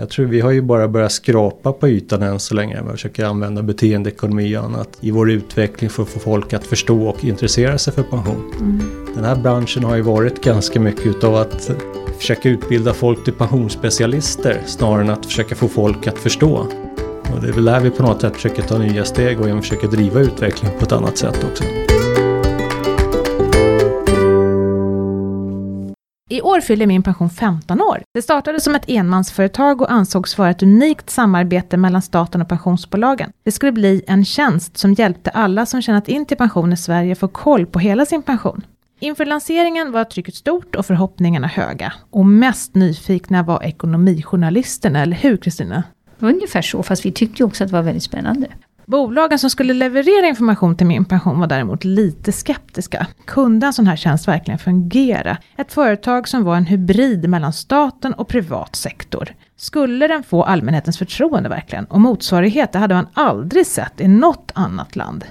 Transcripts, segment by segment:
Jag tror vi har ju bara börjat skrapa på ytan än så länge. Vi försöker använda beteendeekonomi och annat i vår utveckling för att få folk att förstå och intressera sig för pension. Mm. Den här branschen har ju varit ganska mycket utav att försöka utbilda folk till pensionsspecialister snarare än att försöka få folk att förstå. Och det är väl där vi på något sätt försöker ta nya steg och även försöker driva utvecklingen på ett annat sätt också. I år fyller Min Pension 15 år. Det startade som ett enmansföretag och ansågs vara ett unikt samarbete mellan staten och pensionsbolagen. Det skulle bli en tjänst som hjälpte alla som tjänat in till pension i Sverige få koll på hela sin pension. Inför lanseringen var trycket stort och förhoppningarna höga. Och mest nyfikna var ekonomijournalisterna, eller hur Kristina? Ungefär så, fast vi tyckte ju också att det var väldigt spännande. Bolagen som skulle leverera information till min pension var däremot lite skeptiska. Kunde en sån här tjänst verkligen fungera? Ett företag som var en hybrid mellan staten och privat sektor. Skulle den få allmänhetens förtroende verkligen? Och motsvarighet, det hade man aldrig sett i något annat land.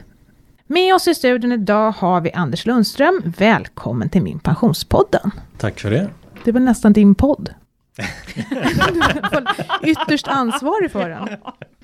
Med oss i studion idag har vi Anders Lundström. Välkommen till Min Pensionspodden. Tack för det. Det väl nästan din podd? ytterst ansvarig för den.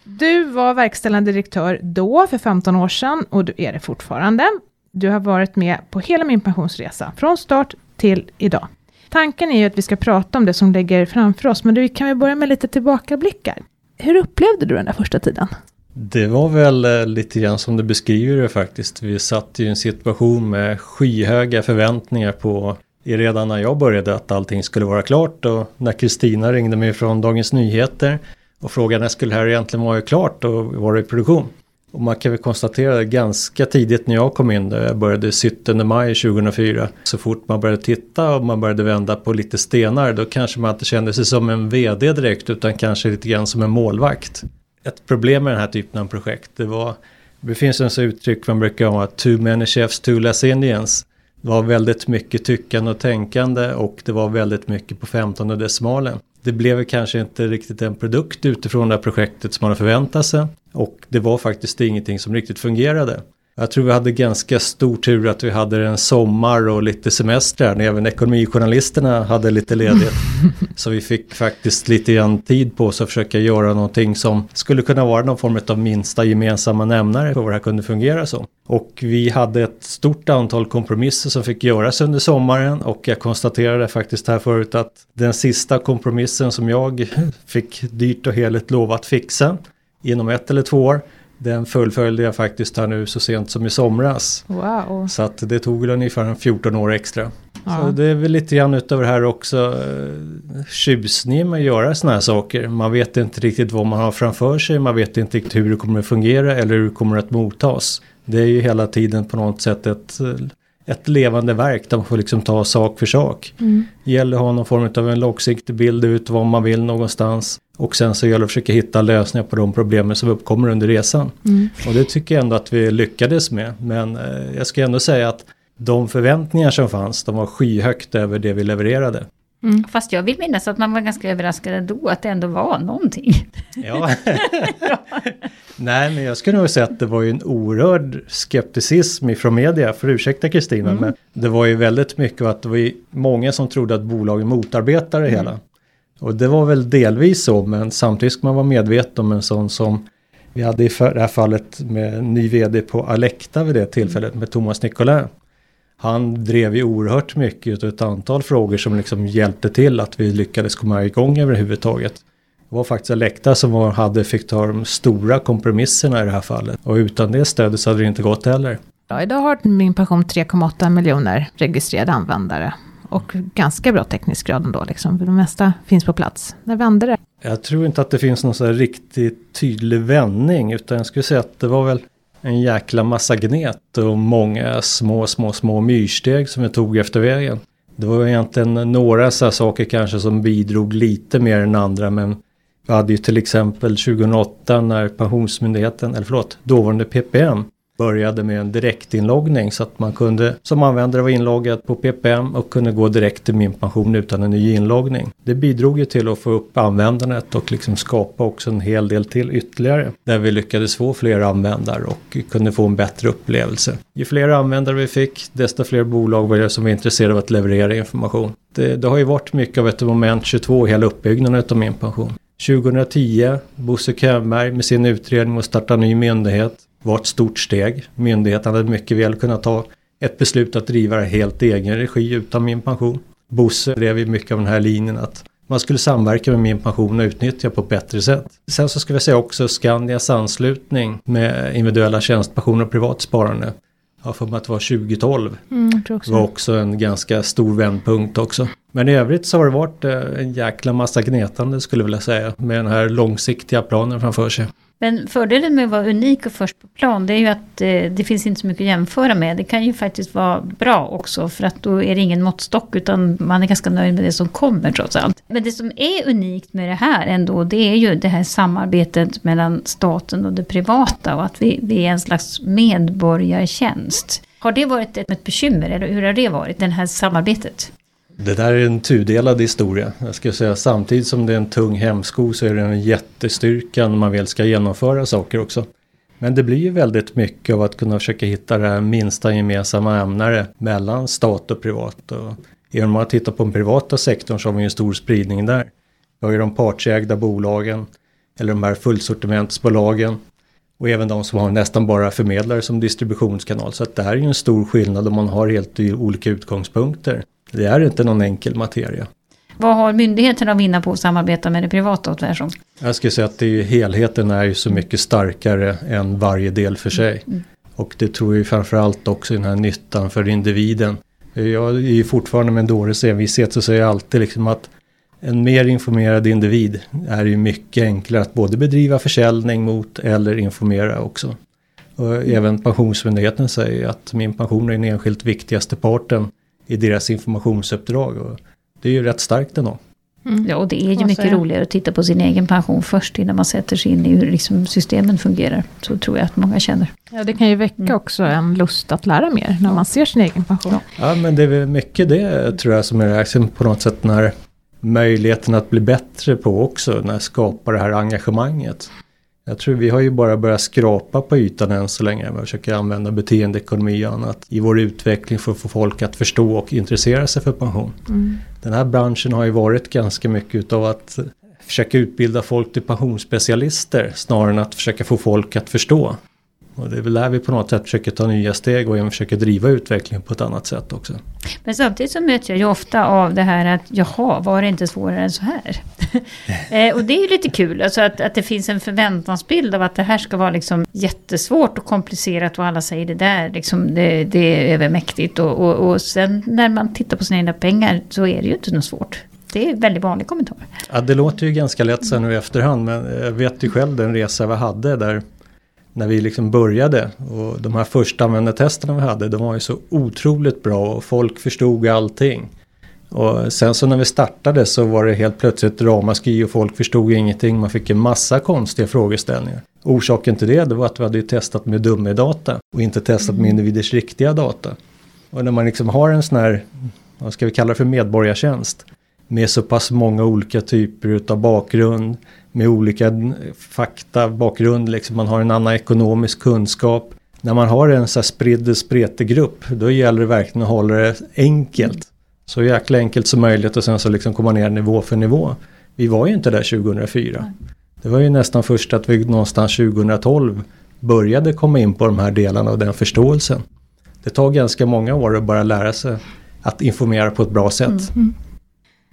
Du var verkställande direktör då, för 15 år sedan, och du är det fortfarande. Du har varit med på hela min pensionsresa, från start till idag. Tanken är ju att vi ska prata om det som ligger framför oss, men du, kan vi börja med lite tillbakablickar? Hur upplevde du den där första tiden? Det var väl eh, lite grann som du beskriver det faktiskt. Vi satt i en situation med skyhöga förväntningar på redan när jag började att allting skulle vara klart och när Kristina ringde mig från Dagens Nyheter och frågan när skulle det här egentligen vara klart och vara i produktion. Och man kan väl konstatera ganska tidigt när jag kom in där, jag började 17 maj 2004. Så fort man började titta och man började vända på lite stenar då kanske man inte kände sig som en VD direkt utan kanske lite grann som en målvakt. Ett problem med den här typen av projekt det var det finns en så uttryck man brukar ha, too many chefs, too less Indians. Det var väldigt mycket tyckande och tänkande och det var väldigt mycket på 15 decimalen. Det blev kanske inte riktigt en produkt utifrån det här projektet som man hade förväntat sig och det var faktiskt ingenting som riktigt fungerade. Jag tror vi hade ganska stor tur att vi hade en sommar och lite semestrar när även ekonomijournalisterna hade lite ledigt. Så vi fick faktiskt lite grann tid på oss att försöka göra någonting som skulle kunna vara någon form av minsta gemensamma nämnare för vad det här kunde fungera som. Och vi hade ett stort antal kompromisser som fick göras under sommaren och jag konstaterade faktiskt här förut att den sista kompromissen som jag fick dyrt och heligt lov att fixa inom ett eller två år den fullföljde jag faktiskt här nu så sent som i somras. Wow. Så att det tog ungefär 14 år extra. Ja. Så det är väl lite grann utöver det här också eh, tjusningen med att göra sådana här saker. Man vet inte riktigt vad man har framför sig, man vet inte riktigt hur det kommer att fungera eller hur det kommer att mottas. Det är ju hela tiden på något sätt ett ett levande verk där man får liksom ta sak för sak. Mm. Det gäller att ha någon form av en långsiktig bild ut vad man vill någonstans. Och sen så gäller det att försöka hitta lösningar på de problemen som uppkommer under resan. Mm. Och det tycker jag ändå att vi lyckades med. Men eh, jag ska ändå säga att de förväntningar som fanns, de var skyhögt över det vi levererade. Mm. Fast jag vill minnas att man var ganska överraskad ändå att det ändå var någonting. Ja. Nej, men jag skulle nog säga att det var ju en oerhörd skepticism ifrån media, för ursäkta Kristina, mm. men det var ju väldigt mycket att det var ju många som trodde att bolagen motarbetade det mm. hela. Och det var väl delvis så, men samtidigt ska man vara medveten om en sån som vi hade i det här fallet med ny vd på Alekta vid det tillfället med Thomas Nicolin han drev ju oerhört mycket och ett antal frågor som liksom hjälpte till att vi lyckades komma igång överhuvudtaget. Det var faktiskt Alekta som var, hade, fick ta de stora kompromisserna i det här fallet. Och utan det stödet så hade det inte gått heller. Ja, idag har min pension 3,8 miljoner registrerade användare. Och ganska bra teknisk grad ändå, liksom. det mesta finns på plats. När vände det? Jag tror inte att det finns någon så här riktigt tydlig vändning, utan jag skulle säga att det var väl en jäkla massa gnet och många små, små, små myrsteg som vi tog efter vägen. Det var egentligen några så saker kanske som bidrog lite mer än andra men vi hade ju till exempel 2008 när Pensionsmyndigheten, eller förlåt, dåvarande PPM började med en direktinloggning så att man kunde som användare vara inloggad på PPM och kunde gå direkt till min pension utan en ny inloggning. Det bidrog ju till att få upp användandet och liksom skapa också en hel del till ytterligare. Där vi lyckades få fler användare och kunde få en bättre upplevelse. Ju fler användare vi fick, desto fler bolag var det som var intresserade av att leverera information. Det, det har ju varit mycket av ett moment 22 i hela uppbyggnaden av min pension. 2010, Bosse Könberg med sin utredning och starta ny myndighet var ett stort steg. Myndigheten hade mycket väl kunnat ta ett beslut att driva det helt i egen regi utan min pension. Bosse drev ju mycket av den här linjen att man skulle samverka med min pension och utnyttja på ett bättre sätt. Sen så ska vi säga också Skandias anslutning med individuella tjänstepensioner och privat sparande. Jag har för mig att det var 2012. Mm, också. var också en ganska stor vändpunkt också. Men i övrigt så har det varit eh, en jäkla massa gnetande skulle jag vilja säga. Med den här långsiktiga planen framför sig. Men fördelen med att vara unik och först på plan det är ju att eh, det finns inte så mycket att jämföra med. Det kan ju faktiskt vara bra också för att då är det ingen måttstock utan man är ganska nöjd med det som kommer trots allt. Men det som är unikt med det här ändå det är ju det här samarbetet mellan staten och det privata och att vi, vi är en slags medborgartjänst. Har det varit ett, ett bekymmer eller hur har det varit, det här samarbetet? Det där är en tudelad historia. Jag skulle säga samtidigt som det är en tung hämsko så är det en jättestyrka när man väl ska genomföra saker också. Men det blir ju väldigt mycket av att kunna försöka hitta det här minsta gemensamma ämnare mellan stat och privat. Och genom man tittar på den privata sektorn så har vi en stor spridning där. Vi har ju de partsägda bolagen eller de här fullsortimentsbolagen och även de som har nästan bara förmedlare som distributionskanal. Så att det här är ju en stor skillnad om man har helt olika utgångspunkter. Det är inte någon enkel materia. Vad har myndigheterna att vinna på att samarbeta med det privata och tvärsom? Jag skulle säga att det är, helheten är ju så mycket starkare än varje del för sig. Mm. Och det tror jag framförallt också i den här nyttan för individen. Jag är ju fortfarande med en dåres envishet så säger jag alltid liksom att en mer informerad individ är ju mycket enklare att både bedriva försäljning mot eller informera också. Och även Pensionsmyndigheten säger att min pension är den enskilt viktigaste parten i deras informationsuppdrag. Och det är ju rätt starkt ändå. Mm. Ja, och det är ju mycket roligare att titta på sin egen pension först innan man sätter sig in i hur liksom systemen fungerar. Så tror jag att många känner. Ja, det kan ju väcka mm. också en lust att lära mer när man ser sin egen pension. Ja, ja men det är mycket det tror jag som är liksom på något sätt när möjligheten att bli bättre på också, när skapar det här engagemanget. Jag tror vi har ju bara börjat skrapa på ytan än så länge. Vi försöker använda beteendeekonomi och annat i vår utveckling för att få folk att förstå och intressera sig för pension. Mm. Den här branschen har ju varit ganska mycket utav att försöka utbilda folk till pensionsspecialister snarare än att försöka få folk att förstå. Och det är väl där vi på något sätt försöker ta nya steg och försöker driva utvecklingen på ett annat sätt också. Men samtidigt så möter jag ju ofta av det här att jaha, var det inte svårare än så här? eh, och det är ju lite kul, alltså att, att det finns en förväntansbild av att det här ska vara liksom jättesvårt och komplicerat och alla säger det där, liksom, det, det är övermäktigt. Och, och, och sen när man tittar på sina egna pengar så är det ju inte något svårt. Det är en väldigt vanlig kommentar. Ja, det låter ju ganska lätt sen nu i efterhand, men jag vet ju själv den resa vi hade där när vi liksom började och de här första användartesterna vi hade de var ju så otroligt bra och folk förstod allting. Och sen så när vi startade så var det helt plötsligt ramaskri och folk förstod ingenting. Man fick en massa konstiga frågeställningar. Orsaken till det, det var att vi hade testat med dummy-data och inte testat med individers riktiga data. Och när man liksom har en sån här, vad ska vi kalla det för medborgartjänst, med så pass många olika typer utav bakgrund, med olika fakta, bakgrund, liksom man har en annan ekonomisk kunskap. När man har en så här spridd spretig grupp, då gäller det verkligen att hålla det enkelt. Så jäkla enkelt som möjligt och sen så liksom komma ner nivå för nivå. Vi var ju inte där 2004. Det var ju nästan först att vi någonstans 2012 började komma in på de här delarna och den förståelsen. Det tar ganska många år att bara lära sig att informera på ett bra sätt. Mm. mm.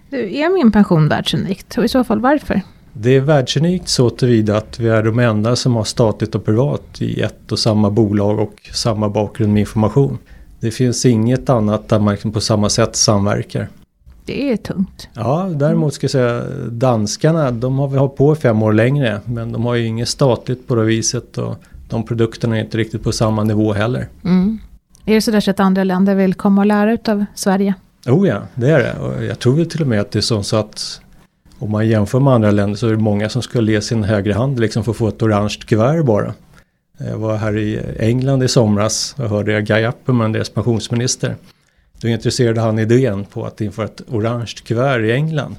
Du, är min pension världsunikt och i så fall varför? Det är världsunikt så tillvida att vi är de enda som har statligt och privat i ett och samma bolag och samma bakgrund med information. Det finns inget annat där man på samma sätt samverkar. Det är tungt. Ja, däremot ska jag säga danskarna, de har vi hållit på fem år längre. Men de har ju inget statligt på det viset och de produkterna är inte riktigt på samma nivå heller. Mm. Är det sådär så att andra länder vill komma och lära ut av Sverige? Oh ja, det är det. Och jag tror till och med att det är så att om man jämför med andra länder så är det många som skulle ge sin högra hand liksom för att få ett orange kuvert bara. Jag var här i England i somras och hörde Guy Apperman, deras pensionsminister. Då intresserade han idén på att införa ett orange kuvert i England.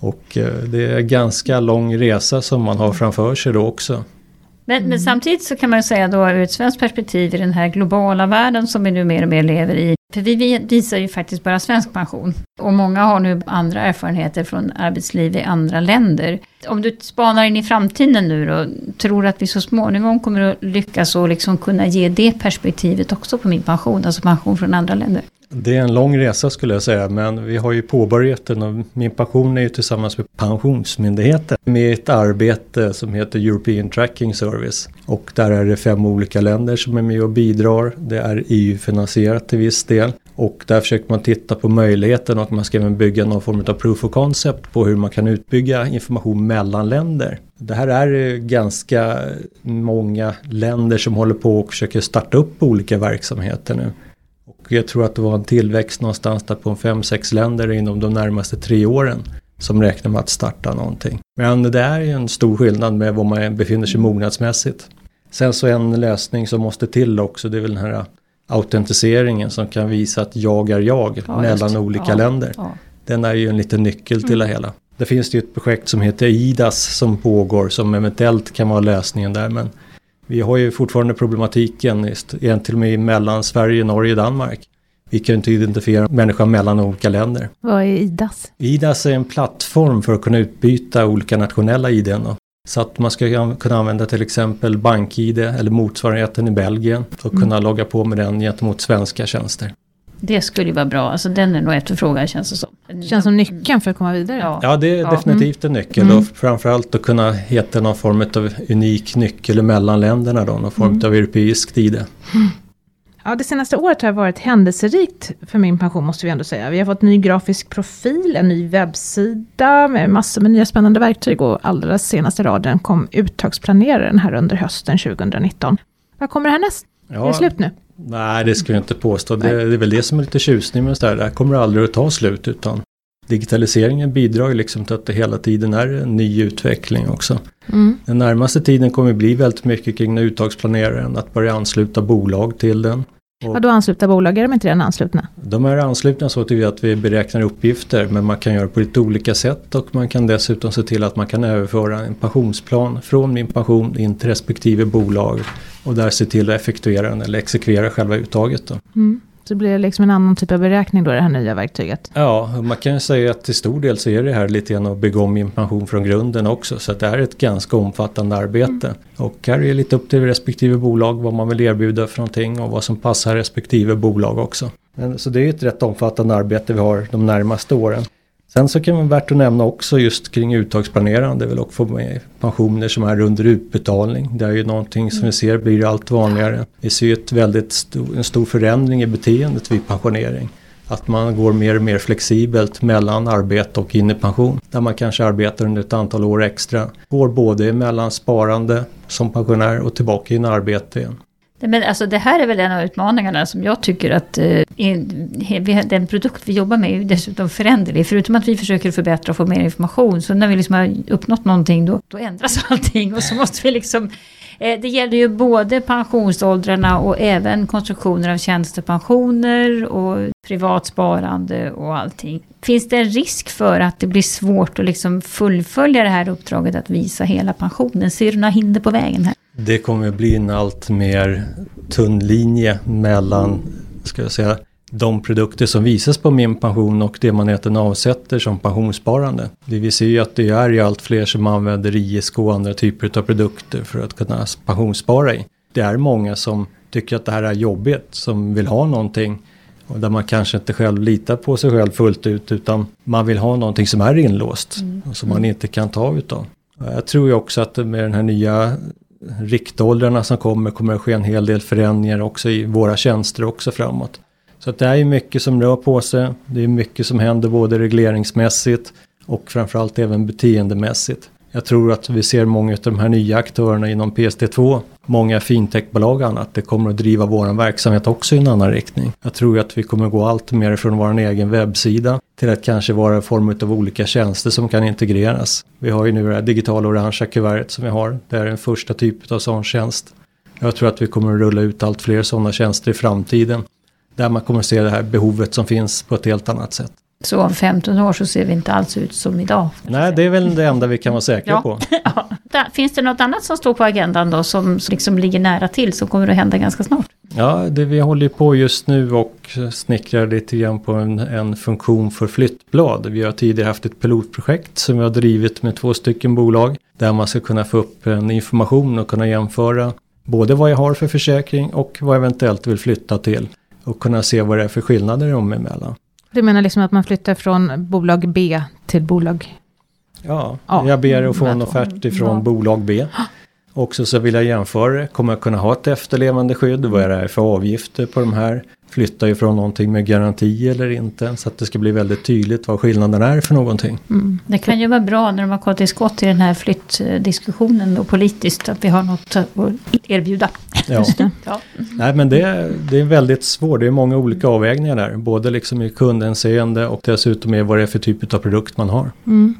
Och eh, det är en ganska lång resa som man har framför sig då också. Men, mm. men, samtidigt så kan man säga då ur ett svenskt perspektiv i den här globala världen som vi nu mer och mer lever i. För vi visar ju faktiskt bara svensk pension. Och många har nu andra erfarenheter från arbetsliv i andra länder. Om du spanar in i framtiden nu då, tror du att vi så småningom kommer att lyckas och liksom kunna ge det perspektivet också på min pension, alltså pension från andra länder? Det är en lång resa skulle jag säga, men vi har ju påbörjat den och min passion är ju tillsammans med Pensionsmyndigheten med ett arbete som heter European Tracking Service. Och där är det fem olika länder som är med och bidrar. Det är EU-finansierat till viss del. Och där försöker man titta på möjligheten och man ska även bygga någon form av proof of concept på hur man kan utbygga information mellan länder. Det här är ganska många länder som håller på och försöker starta upp olika verksamheter nu. Jag tror att det var en tillväxt någonstans där på 5-6 länder inom de närmaste tre åren som räknar med att starta någonting. Men det är ju en stor skillnad med var man befinner sig mognadsmässigt. Sen så en lösning som måste till också, det är väl den här autentiseringen som kan visa att jag är jag ja, mellan olika ja, länder. Ja. Den är ju en liten nyckel till mm. det hela. Det finns ju ett projekt som heter IDAS som pågår som eventuellt kan vara lösningen där men vi har ju fortfarande problematiken till och med mellan Sverige, Norge och Danmark. Vi kan inte identifiera människan mellan olika länder. Vad är IDAS? IDAS är en plattform för att kunna utbyta olika nationella ID. Så att man ska kunna använda till exempel BankID eller motsvarigheten i Belgien och mm. kunna logga på med den gentemot svenska tjänster. Det skulle ju vara bra, alltså den är nog efterfrågad känns det som. Känns som nyckeln för att komma vidare. Ja, ja det är ja. definitivt en nyckel mm. och framförallt att kunna heta någon form av unik nyckel mellan länderna då, någon form mm. av europeisk ID. Mm. Ja, det senaste året har varit händelserikt för min pension måste vi ändå säga. Vi har fått ny grafisk profil, en ny webbsida med massor med nya spännande verktyg och allra senaste raden kom uttagsplaneraren här under hösten 2019. Vad kommer härnäst? Ja, är det slut nu? Nej, det skulle jag inte påstå. Det, det, är väl det som är lite tjusning med det här. Det här kommer aldrig att ta slut utan digitaliseringen bidrar ju liksom till att det hela tiden är en ny utveckling också. Mm. Den närmaste tiden kommer bli väldigt mycket kring uttagsplaneraren, att börja ansluta bolag till den. Och Vadå ansluta bolag, är de inte redan anslutna? De är anslutna så till att vi beräknar uppgifter men man kan göra på lite olika sätt och man kan dessutom se till att man kan överföra en pensionsplan från min pension in till respektive bolag och där se till att effektuera den eller exekvera själva uttaget. Då. Mm. Så blir det liksom en annan typ av beräkning då, det här nya verktyget? Ja, man kan säga att till stor del så är det här lite grann att bygga om information från grunden också. Så det är ett ganska omfattande arbete. Mm. Och här är det lite upp till respektive bolag vad man vill erbjuda för någonting och vad som passar respektive bolag också. Men, så det är ett rätt omfattande arbete vi har de närmaste åren. Sen så kan det vara värt att nämna också just kring uttagsplanerande, vill också få med pensioner som är under utbetalning. Det är ju någonting som vi ser blir allt vanligare. Vi ser ju ett väldigt stor, en stor förändring i beteendet vid pensionering. Att man går mer och mer flexibelt mellan arbete och in i pension. Där man kanske arbetar under ett antal år extra. Går både mellan sparande som pensionär och tillbaka in i arbete igen. Men alltså det här är väl en av utmaningarna som jag tycker att eh, den produkt vi jobbar med är dessutom föränderlig. Förutom att vi försöker förbättra och få mer information. Så när vi liksom har uppnått någonting då, då ändras allting. Och så måste vi liksom eh, det gäller ju både pensionsåldrarna och även konstruktioner av tjänstepensioner och privat sparande och allting. Finns det en risk för att det blir svårt att liksom fullfölja det här uppdraget att visa hela pensionen? Ser du några hinder på vägen här? Det kommer bli en allt mer tunn linje mellan, ska jag säga, de produkter som visas på min pension och det man egentligen avsätter som pensionssparande. Det vi ser ju att det är ju allt fler som använder ISK och andra typer av produkter för att kunna pensionsspara i. Det är många som tycker att det här är jobbigt, som vill ha någonting och där man kanske inte själv litar på sig själv fullt ut utan man vill ha någonting som är inlåst mm. och som man inte kan ta utav. Jag tror ju också att med den här nya riktåldrarna som kommer kommer att ske en hel del förändringar också i våra tjänster också framåt. Så att det är mycket som rör på sig. Det är mycket som händer både regleringsmässigt och framförallt även beteendemässigt. Jag tror att vi ser många av de här nya aktörerna inom PSD2, många fintechbolag och annat, det kommer att driva vår verksamhet också i en annan riktning. Jag tror att vi kommer att gå allt mer från vår egen webbsida till att kanske vara en form av olika tjänster som kan integreras. Vi har ju nu det här digitala orangea kuvertet som vi har. Det är en första typ av sån tjänst. Jag tror att vi kommer att rulla ut allt fler sådana tjänster i framtiden. Där man kommer att se det här behovet som finns på ett helt annat sätt. Så om 15 år så ser vi inte alls ut som idag. Nej, det är väl det enda vi kan vara säkra ja. på. Finns det något annat som står på agendan då som liksom ligger nära till som kommer att hända ganska snart? Ja, det vi håller på just nu och snickrar lite grann på en, en funktion för flyttblad. Vi har tidigare haft ett pilotprojekt som vi har drivit med två stycken bolag. Där man ska kunna få upp en information och kunna jämföra både vad jag har för försäkring och vad jag eventuellt vill flytta till. Och kunna se vad det är för skillnader dem emellan. Du menar liksom att man flyttar från bolag B till bolag Ja, Ja. jag ber att få en offert ifrån Ja. bolag B. Också så vill jag jämföra det. Kommer jag kunna ha ett efterlevande skydd? Vad är det här för avgifter på de här? Flyttar ju från någonting med garanti eller inte? Så att det ska bli väldigt tydligt vad skillnaden är för någonting. Mm. Det kan ju vara bra när de har gått till skott i den här flyttdiskussionen och politiskt att vi har något att erbjuda. Ja. Ja. Nej men det, är- det är väldigt svårt. Det är många olika avvägningar där. Både liksom i kundhänseende och dessutom i vad det är för typ av produkt man har. Mm.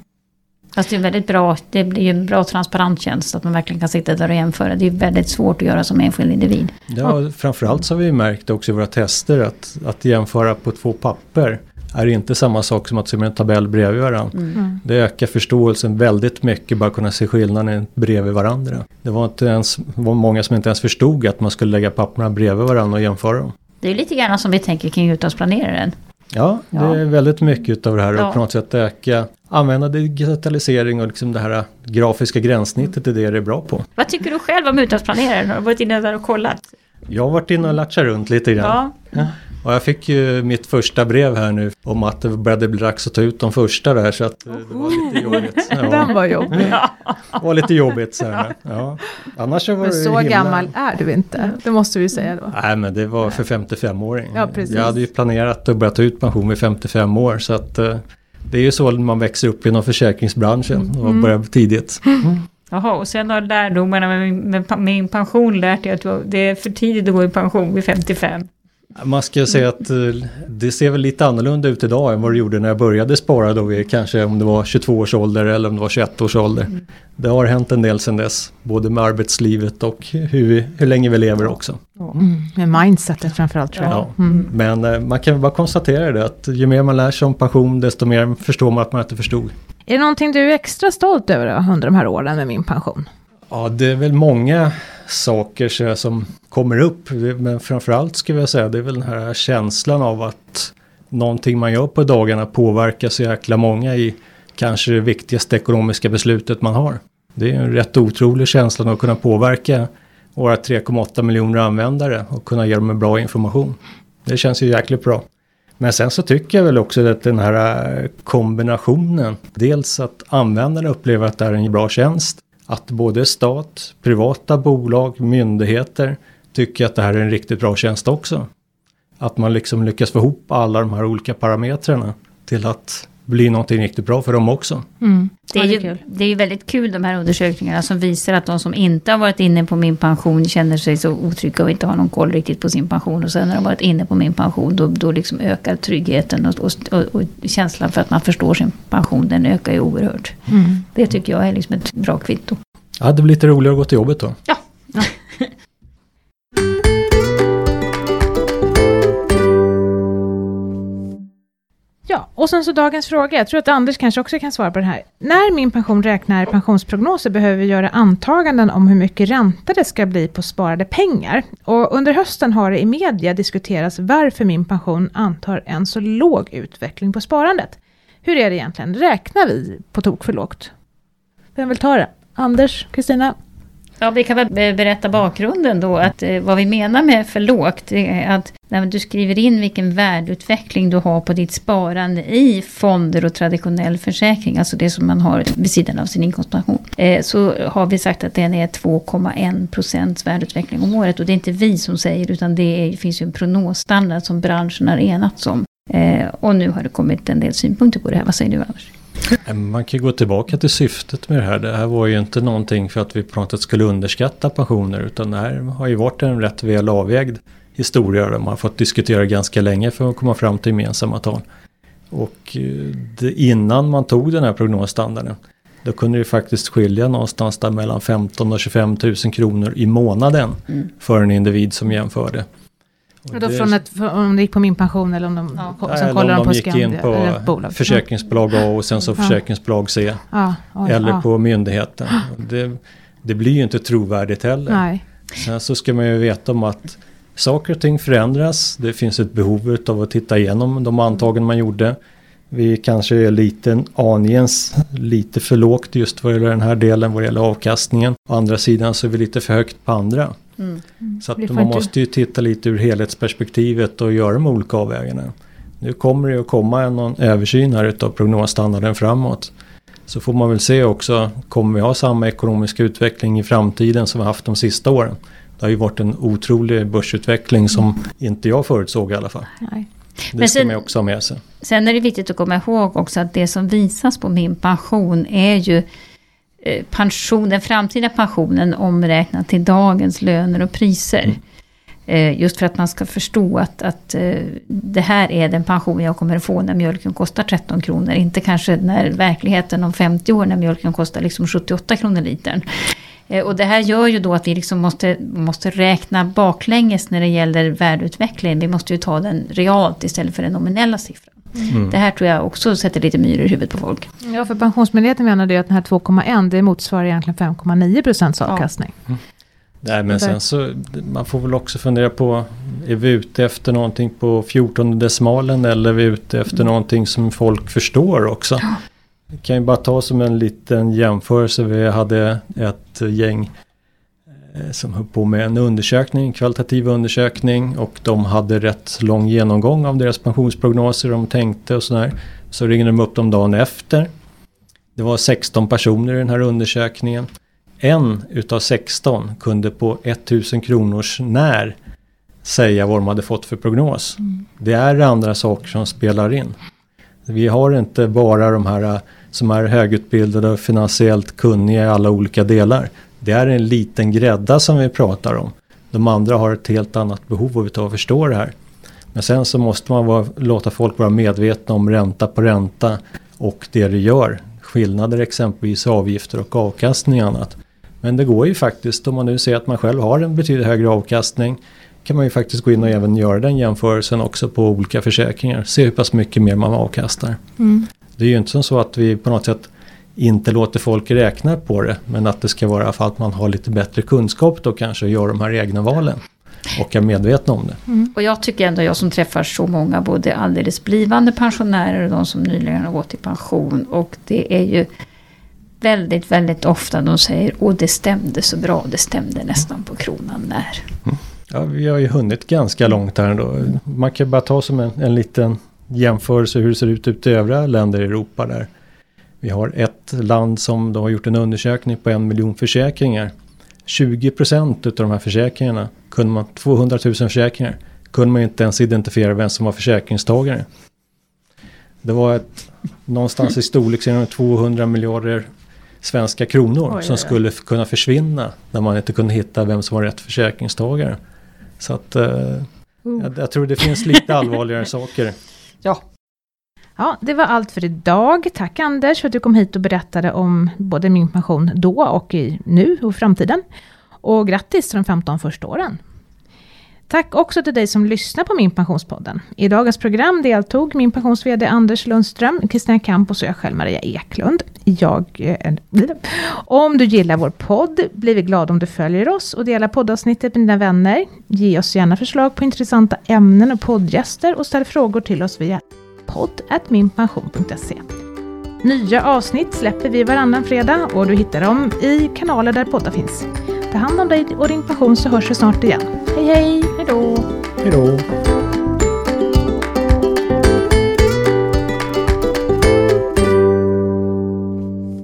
Fast det är väldigt bra, det blir ju en bra transparent tjänst att man verkligen kan sitta där och jämföra. Det är väldigt svårt att göra som enskild individ. Ja, framförallt så har vi märkt också i våra tester att, att jämföra på två papper är inte samma sak som att se med en tabell bredvid varandra. Mm. Det ökar förståelsen väldigt mycket bara kunna se skillnaden bredvid varandra. Det var, inte ens, var många som inte ens förstod att man skulle lägga papperna bredvid varandra och jämföra dem. Det är lite grann som vi tänker kring utlandsplaneraren. Ja, det Ja. är väldigt mycket av det här Ja. och på något sätt öka, använda digitalisering och liksom det här grafiska gränssnittet är det det är bra på. Vad tycker du själv om utlandsplaneraren? Har du varit inne där och kollat? Jag har varit inne och latchat runt lite grann. Ja. Och jag fick ju mitt första brev här nu om att det började bli dags att ta ut de första där så att eh, det var lite jobbigt. Den Ja, var jobbig. det var lite jobbigt så här. Ja. Annars så var Men det så himla... gammal är du inte. Det måste vi säga då. Nej men det var för 55-åring. Ja, precis. Jag hade ju planerat att börja ta ut pension vid 55 år så att eh, det är ju så man växer upp inom försäkringsbranschen och Mm. börjar tidigt. Jaha, och sen har lärdomarna med min, med min pension lärt dig att det är för tidigt att gå i pension vid 55. Man ska säga att eh, det ser väl lite annorlunda ut idag än vad det gjorde när jag började spara då vid kanske om det var 22 års ålder eller om det var 21 års ålder. Mm. Det har hänt en del sedan dess, både med arbetslivet och hur, vi, hur länge vi lever också. Mm. Med mindsetet framförallt tror jag. Ja. Mm. Men eh, man kan bara konstatera det att ju mer man lär sig om pension desto mer förstår man att man inte förstod. Är det någonting du är extra stolt över då, under de här åren med min pension? Ja, det är väl många saker som kommer upp. Men framförallt skulle jag säga det är väl den här känslan av att någonting man gör på dagarna påverkar så jäkla många i kanske det viktigaste ekonomiska beslutet man har. Det är en rätt otrolig känsla att kunna påverka våra 3,8 miljoner användare och kunna ge dem en bra information. Det känns ju jäkligt bra. Men sen så tycker jag väl också att den här kombinationen, dels att användarna upplever att det är en bra tjänst, att både stat, privata bolag, myndigheter tycker att det här är en riktigt bra tjänst också. Att man liksom lyckas få ihop alla de här olika parametrarna till att bli någonting riktigt bra för dem också. Mm. Det är, ju, kul. det är ju väldigt kul de här undersökningarna som visar att de som inte har varit inne på min pension känner sig så otrygga och inte har någon koll riktigt på sin pension. Och sen när de varit inne på min pension då, då liksom ökar tryggheten och, och, och, och känslan för att man förstår sin pension den ökar ju oerhört. Mm. Det tycker jag är liksom ett bra kvitto. Ja, det blir lite roligare att gå till jobbet då. Ja, och sen så dagens fråga. Jag tror att Anders kanske också kan svara på den här. När min pension räknar pensionsprognoser behöver vi göra antaganden om hur mycket ränta det ska bli på sparade pengar. Och under hösten har det i media diskuterats varför min pension antar en så låg utveckling på sparandet. Hur är det egentligen? Räknar vi på tok för lågt? Vem vill ta det? Anders? Kristina? Ja, vi kan väl berätta bakgrunden då. Att, eh, vad vi menar med för lågt är att när du skriver in vilken värdeutveckling du har på ditt sparande i fonder och traditionell försäkring, alltså det som man har vid sidan av sin inkomstpension, eh, så har vi sagt att den är 2,1 procents värdeutveckling om året. Och det är inte vi som säger utan det är, finns ju en prognosstandard som branschen har enats om. Eh, och nu har det kommit en del synpunkter på det här. Vad säger du Anders? Man kan gå tillbaka till syftet med det här. Det här var ju inte någonting för att vi på något sätt skulle underskatta pensioner utan det här har ju varit en rätt väl avvägd historia. Där man har fått diskutera ganska länge för att komma fram till gemensamma tal. Och eh, det, innan man tog den här prognosstandarden då kunde det faktiskt skilja någonstans där mellan 15 och 25 000 kronor i månaden Mm. för en individ som jämförde. Och Och då det- från ett, om det gick på min pension eller om de Ja. Nej, som eller kollar om dem på de gick in eller på bolag. försäkringsbolag A och sen så Ja. försäkringsbolag C. Ja, oj, Eller ja. på myndigheten. Det, det blir ju inte trovärdigt heller. Nej. Sen så ska man ju veta om att Saker och ting förändras. Det finns ett behov av att titta igenom de antagen man gjorde. Vi kanske är lite aningens lite för lågt just vad gäller den här delen vad gäller avkastningen. Å andra sidan så är vi lite för högt på andra. Mm. Så att man måste ju titta lite ur helhetsperspektivet och göra de olika avvägningarna. Nu kommer det att komma en, en översyn här utav prognosstandarden framåt. Så får man väl se också, kommer vi ha samma ekonomiska utveckling i framtiden som vi haft de sista åren? Det har ju varit en otrolig börsutveckling som mm. inte jag förutsåg i alla fall. Nej. Det Men ska sen, man också ha med sig. Sen är det viktigt att komma ihåg också att det som visas på min pension är ju eh, pension, den framtida pensionen omräknat till dagens löner och priser. Mm. Eh, just för att man ska förstå att, att eh, det här är den pension jag kommer att få när mjölken kostar 13 kronor. Inte kanske när verkligheten om 50 år när mjölken kostar liksom 78 kronor litern. Eh, och det här gör ju då att vi liksom måste, måste räkna baklänges när det gäller värdeutveckling. Vi måste ju ta den realt istället för den nominella siffran. Mm. Det här tror jag också sätter lite myror i huvudet på folk. Ja, för Pensionsmyndigheten menar det att den här 2,1 det motsvarar egentligen 5,9 procents avkastning. Ja. Mm. Nej men sen så man får väl också fundera på är vi ute efter någonting på 14 decimalen eller är vi ute efter mm. någonting som folk förstår också. Ja. Jag kan ju bara ta som en liten jämförelse. Vi hade ett gäng eh, som höll på med en undersökning, en kvalitativ undersökning och de hade rätt lång genomgång av deras pensionsprognoser de tänkte och sådär. Så ringde de upp dem dagen efter. Det var 16 personer i den här undersökningen. En utav 16 kunde på 1000 kronors när säga vad de hade fått för prognos. Mm. Det är andra saker som spelar in. Vi har inte bara de här som är högutbildade och finansiellt kunniga i alla olika delar. Det är en liten grädda som vi pratar om. De andra har ett helt annat behov av att förstå det här. Men sen så måste man vara, låta folk vara medvetna om ränta på ränta och det det gör. Skillnader exempelvis avgifter och avkastning och annat. Men det går ju faktiskt om man nu ser att man själv har en betydligt högre avkastning kan man ju faktiskt gå in och även göra den jämförelsen också på olika försäkringar. Se hur pass mycket mer man avkastar. Mm. Det är ju inte som så att vi på något sätt inte låter folk räkna på det. Men att det ska vara för att man har lite bättre kunskap då kanske och gör de här egna valen. Och är medvetna om det. Mm. Och jag tycker ändå, jag som träffar så många, både alldeles blivande pensionärer och de som nyligen har gått i pension. Och det är ju väldigt, väldigt ofta de säger, och det stämde så bra, det stämde nästan på kronan när. Mm. Ja, vi har ju hunnit ganska långt här ändå. Man kan bara ta som en, en liten jämförelse hur det ser ut ute i övriga länder i Europa där. Vi har ett land som då har gjort en undersökning på en miljon försäkringar. 20 procent av de här försäkringarna, kunde man, 200 000 försäkringar, kunde man inte ens identifiera vem som var försäkringstagare. Det var ett, någonstans i storleksordningen 200 miljarder svenska kronor Oj, som skulle kunna försvinna när man inte kunde hitta vem som var rätt försäkringstagare. Så att eh, uh. jag, jag, tror det finns lite allvarligare saker. Ja. Ja, det var allt för idag. Tack Anders för att du kom hit och berättade om både min pension då och i nu och framtiden. Och grattis till de 15 första åren. Tack också till dig som lyssnar på Min Pensionspodden. I dagens program deltog Min Pensions VD Anders Lundström, Kristina Campos och jag själv Maria Eklund. Jag, eh, om du gillar vår podd blir vi glada om du följer oss och delar poddavsnittet med dina vänner. Ge oss gärna förslag på intressanta ämnen och poddgäster och ställ frågor till oss via podd.minpension.se. Nya avsnitt släpper vi varannan fredag och du hittar dem i kanaler där poddar finns. Ta hand om dig och din passion så hörs vi snart igen. Hej hej! Hej då! Hej då!